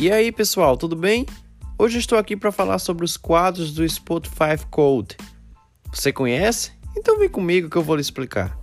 E aí, pessoal, tudo bem? Hoje estou aqui para falar sobre os quadros do Spotify Code. Você conhece? Então vem comigo que eu vou lhe explicar.